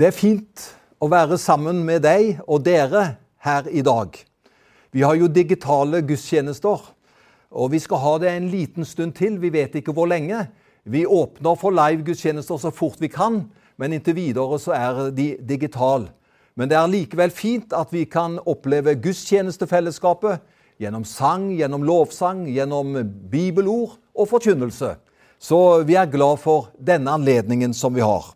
Det er fint å være sammen med deg og dere her i dag. Vi har jo digitale gudstjenester, og vi skal ha det en liten stund til. Vi vet ikke hvor lenge. Vi åpner for live-gudstjenester så fort vi kan, men inntil videre så er de digitale. Men det er likevel fint at vi kan oppleve gudstjenestefellesskapet gjennom sang, gjennom lovsang, gjennom bibelord og forkynnelse. Så vi er glad for denne anledningen som vi har.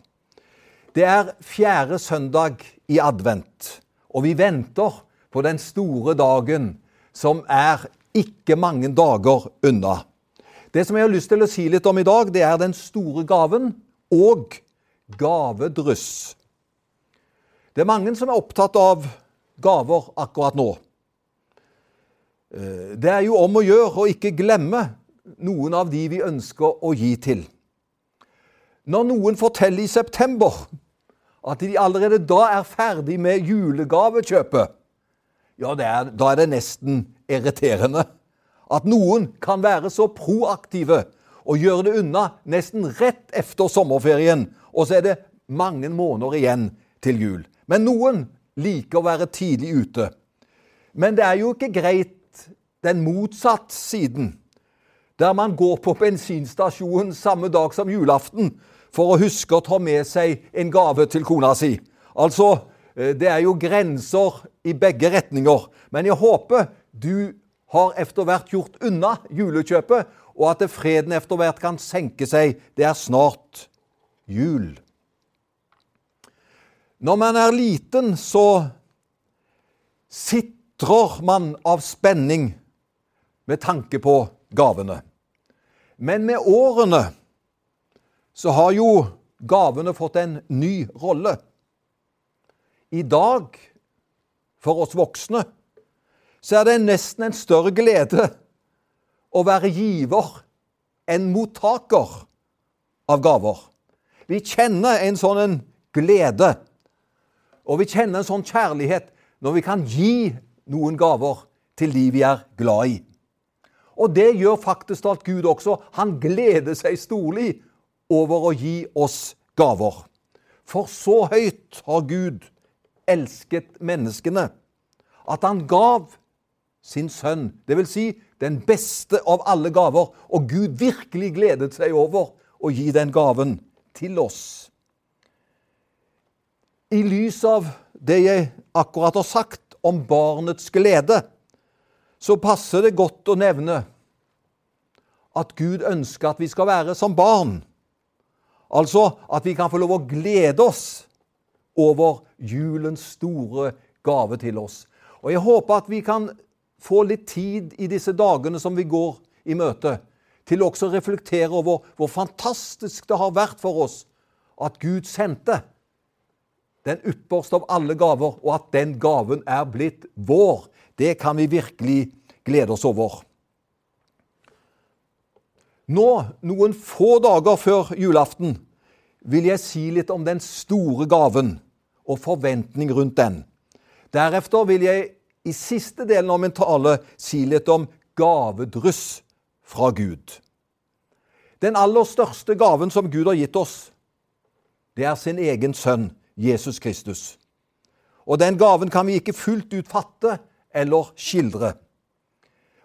Det er fjerde søndag i advent, og vi venter på den store dagen som er ikke mange dager unna. Det som jeg har lyst til å si litt om i dag, det er den store gaven og gavedryss. Det er mange som er opptatt av gaver akkurat nå. Eh, det er jo om å gjøre å ikke glemme noen av de vi ønsker å gi til. Når noen forteller i september at de allerede da er ferdig med julegavekjøpet, ja, er, da er det nesten irriterende. At noen kan være så proaktive og gjøre det unna nesten rett efter sommerferien, og så er det mange måneder igjen til jul. Men noen liker å være tidlig ute. Men det er jo ikke greit den motsatt siden, der man går på bensinstasjonen samme dag som julaften for å huske å ta med seg en gave til kona si. Altså, eh, det er jo grenser i begge retninger. Men jeg håper du har etter hvert gjort unna julekjøpet, og at freden etter hvert kan senke seg. Det er snart jul. Når man er liten, så sitrer man av spenning med tanke på gavene. Men med årene så har jo gavene fått en ny rolle. I dag, for oss voksne, så er det nesten en større glede å være giver enn mottaker av gaver. Vi kjenner en sånn en glede, og vi kjenner en sånn kjærlighet når vi kan gi noen gaver til de vi er glad i. Og det gjør faktisk at Gud også. Han gleder seg storlig over å gi oss gaver. For så høyt har Gud elsket menneskene at han gav sin sønn, dvs. Si, den beste av alle gaver. Og Gud virkelig gledet seg over å gi den gaven til oss. I lys av det jeg akkurat har sagt om barnets glede, så passer det godt å nevne at Gud ønsker at vi skal være som barn. Altså at vi kan få lov å glede oss over julens store gave til oss. Og jeg håper at vi kan få litt tid i disse dagene som vi går i møte, til også å reflektere over hvor fantastisk det har vært for oss at Gud sendte den ypperste av alle gaver, og at den gaven er blitt vår. Det kan vi virkelig glede oss over. Nå, noen få dager før julaften, vil jeg si litt om den store gaven og forventning rundt den. Deretter vil jeg i siste delen av min tale si litt om gavedryss fra Gud. Den aller største gaven som Gud har gitt oss, det er sin egen sønn, Jesus Kristus. Og den gaven kan vi ikke fullt ut fatte eller skildre.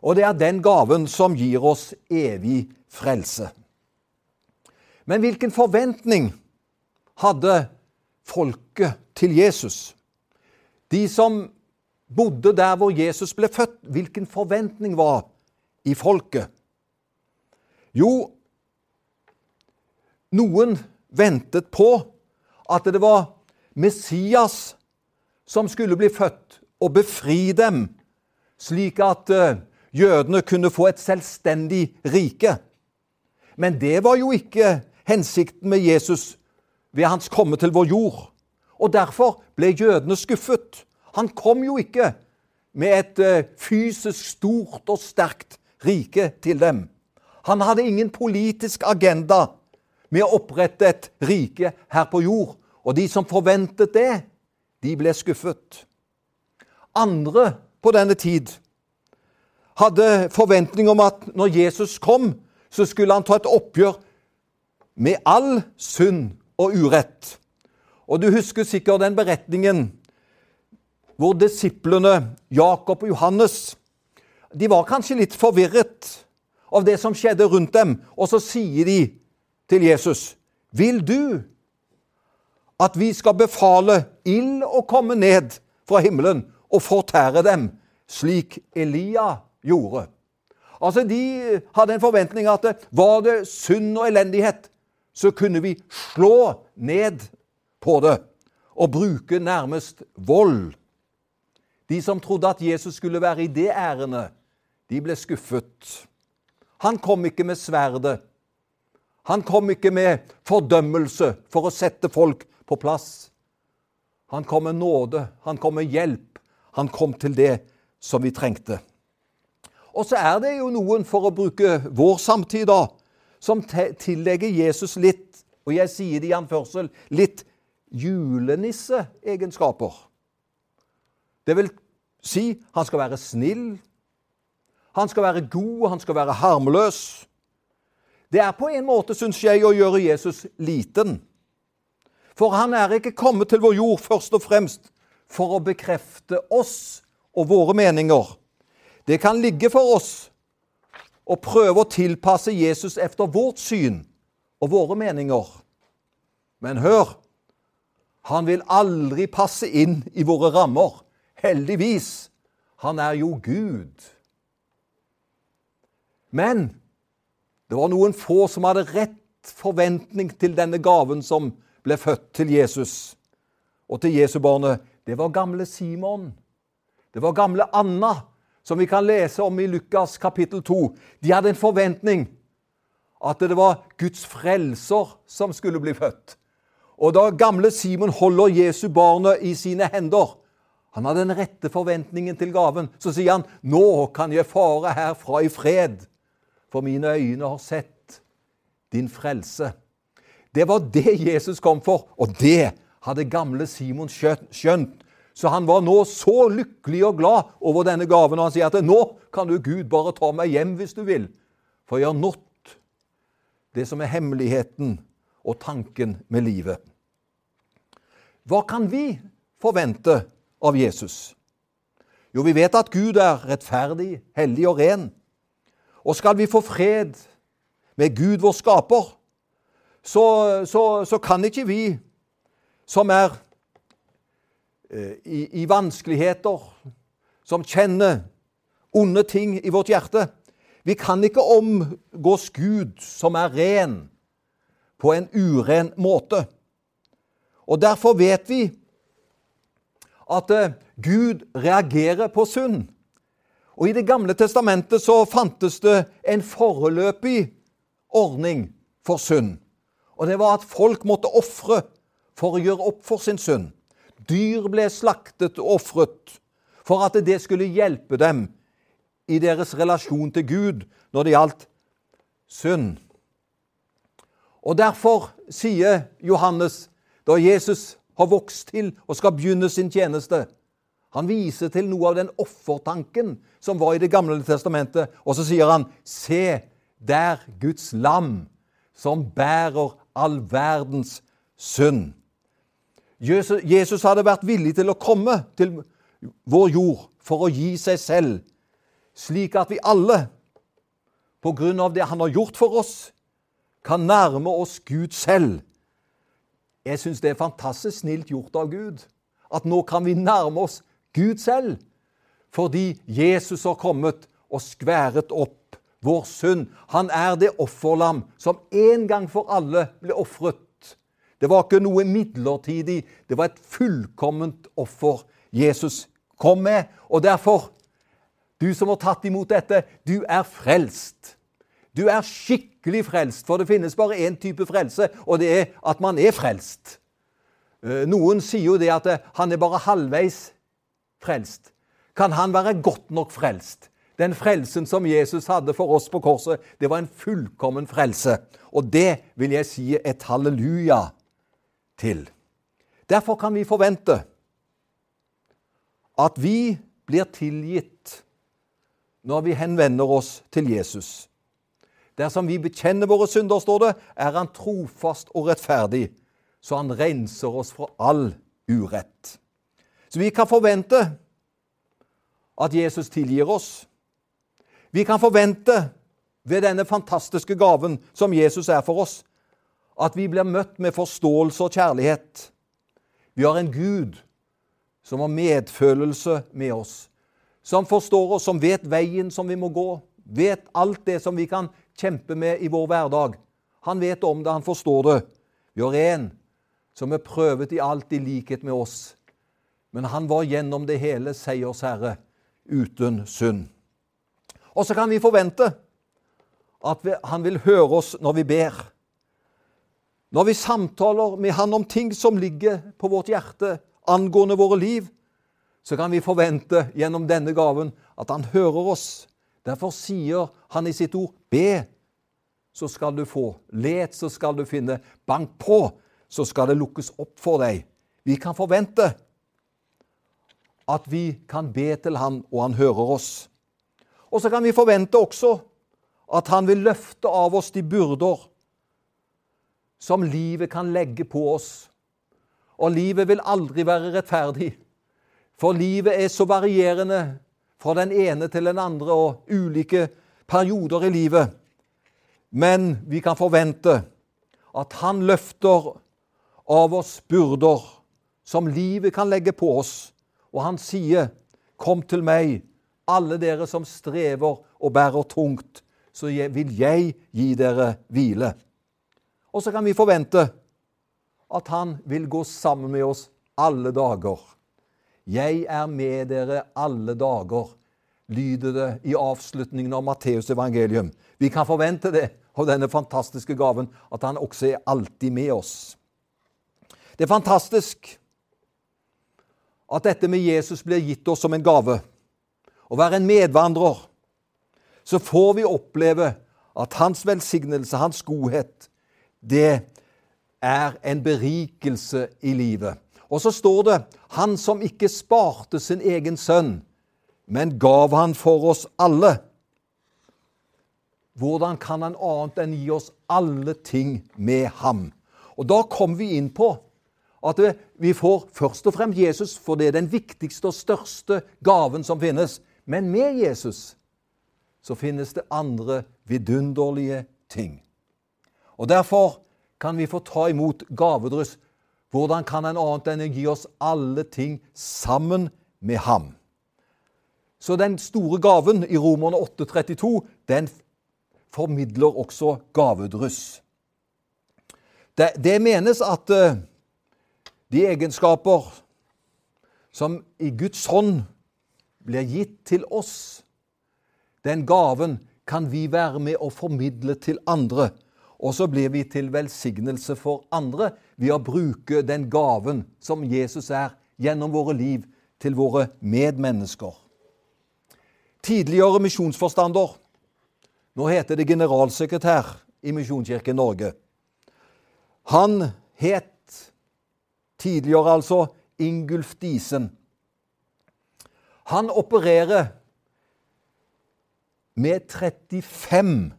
Og det er den gaven som gir oss evig frelse. Men hvilken forventning hadde folket til Jesus? De som bodde der hvor Jesus ble født, hvilken forventning var i folket? Jo, noen ventet på at det var Messias som skulle bli født og befri dem, slik at eh, jødene kunne få et selvstendig rike. Men det var jo ikke hensikten med Jesus ved hans komme til vår jord. Og derfor ble jødene skuffet. Han kom jo ikke med et eh, fysisk stort og sterkt rike til dem. Han hadde ingen politisk agenda med å opprette et rike her på jord. Og de som forventet det, de ble skuffet. Andre på denne tid hadde forventning om at når Jesus kom, så skulle han ta et oppgjør med all synd og urett. Og du husker sikkert den beretningen hvor disiplene Jakob og Johannes de var kanskje litt forvirret av det som skjedde rundt dem, og så sier de til Jesus, 'Vil du at vi skal befale ild å komme ned fra himmelen og fortære dem, slik Elia gjorde?' Altså, De hadde en forventning at var det synd og elendighet, så kunne vi slå ned på det og bruke nærmest vold. De som trodde at Jesus skulle være i det ærendet, de ble skuffet. Han kom ikke med sverdet. Han kom ikke med fordømmelse for å sette folk på plass. Han kom med nåde, han kom med hjelp. Han kom til det som vi trengte. Og så er det jo noen, for å bruke vår samtid, da, som tillegger Jesus litt, og jeg sier det i anførsel, litt julenisseegenskaper. Det vil si han skal være snill, han skal være god, han skal være harmløs. Det er på en måte, syns jeg, å gjøre Jesus liten. For han er ikke kommet til vår jord først og fremst for å bekrefte oss og våre meninger. Det kan ligge for oss å prøve å tilpasse Jesus efter vårt syn og våre meninger. Men hør han vil aldri passe inn i våre rammer. Heldigvis. Han er jo Gud. Men det var noen få som hadde rett forventning til denne gaven som ble født til Jesus og til Jesubarnet. Det var gamle Simon. Det var gamle Anna, som vi kan lese om i Lukas kapittel 2. De hadde en forventning at det var Guds frelser som skulle bli født. Og da gamle Simon holder Jesu barnet i sine hender Han hadde den rette forventningen til gaven. Så sier han, 'Nå kan jeg fare herfra i fred' for mine øyne har sett din frelse. Det var det Jesus kom for, og det hadde gamle Simon skjønt. Så han var nå så lykkelig og glad over denne gaven, og han sier at nå kan du, Gud, bare ta meg hjem hvis du vil, for jeg har nådd det som er hemmeligheten og tanken med livet. Hva kan vi forvente av Jesus? Jo, vi vet at Gud er rettferdig, hellig og ren. Og skal vi få fred med Gud, vår skaper, så, så, så kan ikke vi som er i, i, vanskeligheter, som kjenner onde ting i vårt hjerte Vi kan ikke omgås Gud, som er ren, på en uren måte. Og Derfor vet vi at eh, Gud reagerer på synd. Og I Det gamle testamentet så fantes det en foreløpig ordning for synd. Og det var at folk måtte ofre for å gjøre opp for sin synd. Dyr ble slaktet og ofret for at det skulle hjelpe dem i deres relasjon til Gud når det gjaldt synd. Og Derfor sier Johannes, da Jesus har vokst til og skal begynne sin tjeneste, han viser til noe av den offertanken som var i Det gamle testamentet, og så sier han, se der Guds lam som bærer all verdens synd. Jesus hadde vært villig til å komme til vår jord for å gi seg selv, slik at vi alle, på grunn av det han har gjort for oss, kan nærme oss Gud selv. Jeg syns det er fantastisk snilt gjort av Gud. At nå kan vi nærme oss Gud selv, fordi Jesus har kommet og skværet opp vår synd. Han er det offerlam som en gang for alle ble ofret. Det var ikke noe midlertidig, det var et fullkomment offer Jesus kom med. Og derfor, du som har tatt imot dette, du er frelst. Du er skikkelig frelst, for det finnes bare én type frelse, og det er at man er frelst. Eh, noen sier jo det at eh, han er bare halvveis frelst? Kan han være godt nok frelst? Den frelsen som Jesus hadde for oss på korset, det var en fullkommen frelse. Og det vil jeg si et halleluja til. Derfor kan vi forvente at vi blir tilgitt når vi henvender oss til Jesus. Dersom vi bekjenner våre synder, står det, er han trofast og rettferdig, så han renser oss fra all urett. Så vi kan forvente at Jesus tilgir oss. Vi kan forvente ved denne fantastiske gaven som Jesus er for oss, at vi blir møtt med forståelse og kjærlighet. Vi har en Gud som har medfølelse med oss, som forstår oss, som vet veien som vi må gå, vet alt det som vi kan kjempe med i vår hverdag. Han vet om det, han forstår det. Vi har en som er prøvet i alt i likhet med oss, men han var gjennom det hele seiersherre uten synd. Og så kan vi forvente at han vil høre oss når vi ber. Når vi samtaler med han om ting som ligger på vårt hjerte angående våre liv, så kan vi forvente gjennom denne gaven at han hører oss. Derfor sier han i sitt ord, be, så skal du få. Let, så skal du finne. Bank på, så skal det lukkes opp for deg. Vi kan forvente at vi kan be til han, og han hører oss. Og så kan vi forvente også at han vil løfte av oss de byrder som livet kan legge på oss. Og livet vil aldri være rettferdig, for livet er så varierende fra den ene til den andre og ulike perioder i livet. Men vi kan forvente at han løfter av oss byrder som livet kan legge på oss. Og han sier, 'Kom til meg, alle dere som strever og bærer tungt, så vil jeg gi dere hvile. Og så kan vi forvente at han vil gå sammen med oss alle dager. Jeg er med dere alle dager, lyder det i avslutningen av Matteus evangelium. Vi kan forvente det av denne fantastiske gaven, at han også er alltid med oss. Det er fantastisk at dette med Jesus blir gitt oss som en gave. Å være en medvandrer så får vi oppleve at hans velsignelse, hans godhet, det er en berikelse i livet. Og så står det 'Han som ikke sparte sin egen sønn, men gav han for oss alle'. Hvordan kan han annet enn gi oss alle ting med ham? Og Da kommer vi inn på at vi får først og fremst Jesus, for det er den viktigste og største gaven som finnes. Men med Jesus så finnes det andre vidunderlige ting. Og Derfor kan vi få ta imot gavedryss. Hvordan kan en annet enn å gi oss alle ting sammen med ham? Så den store gaven i Romerne 8,32, den formidler også gavedryss. Det, det menes at uh, de egenskaper som i Guds hånd blir gitt til oss, den gaven kan vi være med å formidle til andre. Og så blir vi til velsignelse for andre ved å bruke den gaven som Jesus er, gjennom våre liv til våre medmennesker. Tidligere misjonsforstander, nå heter det generalsekretær i Misjonskirken Norge. Han het tidligere altså Ingulf Disen. Han opererer med 35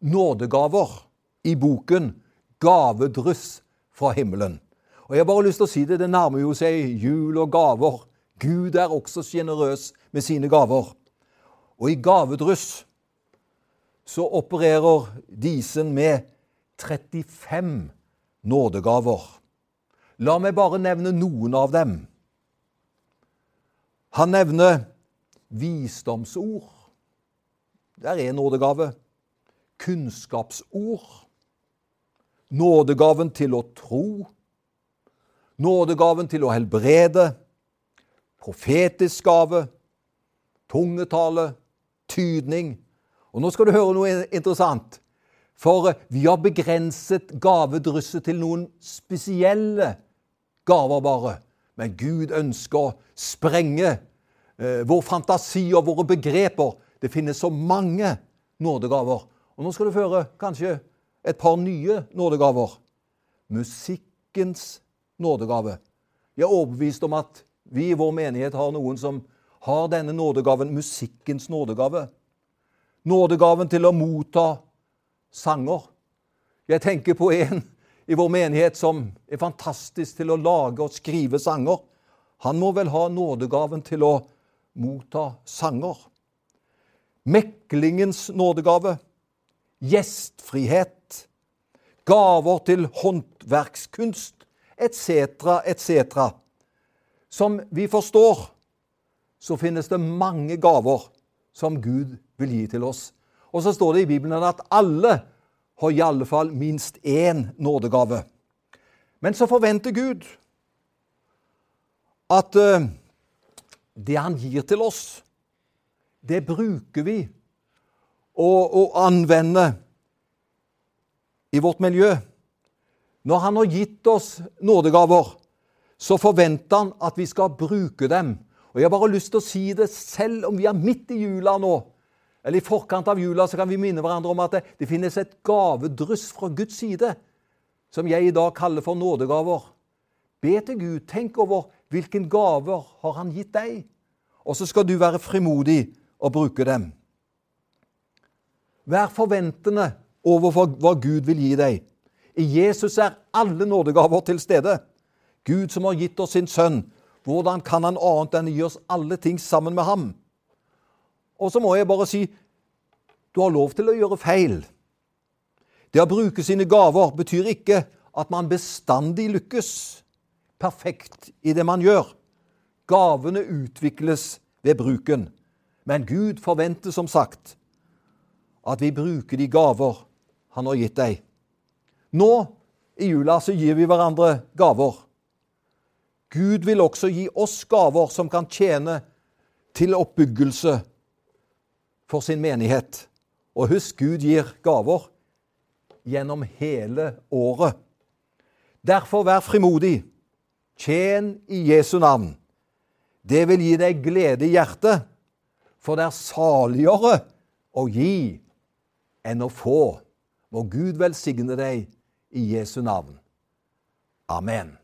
nådegaver i boken 'Gavedryss fra himmelen'. Og Jeg har bare lyst til å si det, det nærmer jo seg jul og gaver. Gud er også sjenerøs med sine gaver. Og i gavedryss så opererer Disen med 35 nådegaver. La meg bare nevne noen av dem. Han nevner visdomsord. Det er en nådegave. Kunnskapsord. Nådegaven til å tro. Nådegaven til å helbrede. Profetisk gave. Tungetale. Tydning. Og nå skal du høre noe interessant. For vi har begrenset gavedrysset til noen spesielle gaver bare. Men Gud ønsker å sprenge eh, vår fantasi og våre begreper det finnes så mange nådegaver. Og nå skal du høre kanskje et par nye nådegaver. Musikkens nådegave. Jeg er overbevist om at vi i vår menighet har noen som har denne nådegaven, musikkens nådegave. Nådegaven til å motta sanger. Jeg tenker på en i vår menighet som er fantastisk til å lage og skrive sanger. Han må vel ha nådegaven til å motta sanger. Meklingens nådegave, gjestfrihet, gaver til håndverkskunst etc., etc. Som vi forstår, så finnes det mange gaver som Gud vil gi til oss. Og så står det i Bibelen at alle har i alle fall minst én nådegave. Men så forventer Gud at uh, det han gir til oss, det bruker vi og, og anvende i vårt miljø. Når han har gitt oss nådegaver, så forventer han at vi skal bruke dem. Og Jeg har bare lyst til å si det selv om vi er midt i jula nå, eller i forkant av jula, så kan vi minne hverandre om at det, det finnes et gavedryss fra Guds side, som jeg i dag kaller for nådegaver. Be til Gud. Tenk over hvilken gaver har Han gitt deg? Og så skal du være frimodig og bruke dem. Vær forventende overfor hva Gud vil gi deg. I Jesus er alle nådegaver til stede. Gud som har gitt oss sin sønn. Hvordan kan han annet enn å gi oss alle ting sammen med ham? Og så må jeg bare si du har lov til å gjøre feil. Det å bruke sine gaver betyr ikke at man bestandig lykkes perfekt i det man gjør. Gavene utvikles ved bruken. Men Gud forventer som sagt at vi bruker de gaver Han har gitt deg. Nå i jula så gir vi hverandre gaver. Gud vil også gi oss gaver som kan tjene til oppbyggelse for sin menighet. Og husk, Gud gir gaver gjennom hele året. Derfor vær frimodig. Tjen i Jesu navn. Det vil gi deg glede i hjertet, for det er saligere å gi enn å få. Må Gud velsigne deg i Jesu navn. Amen.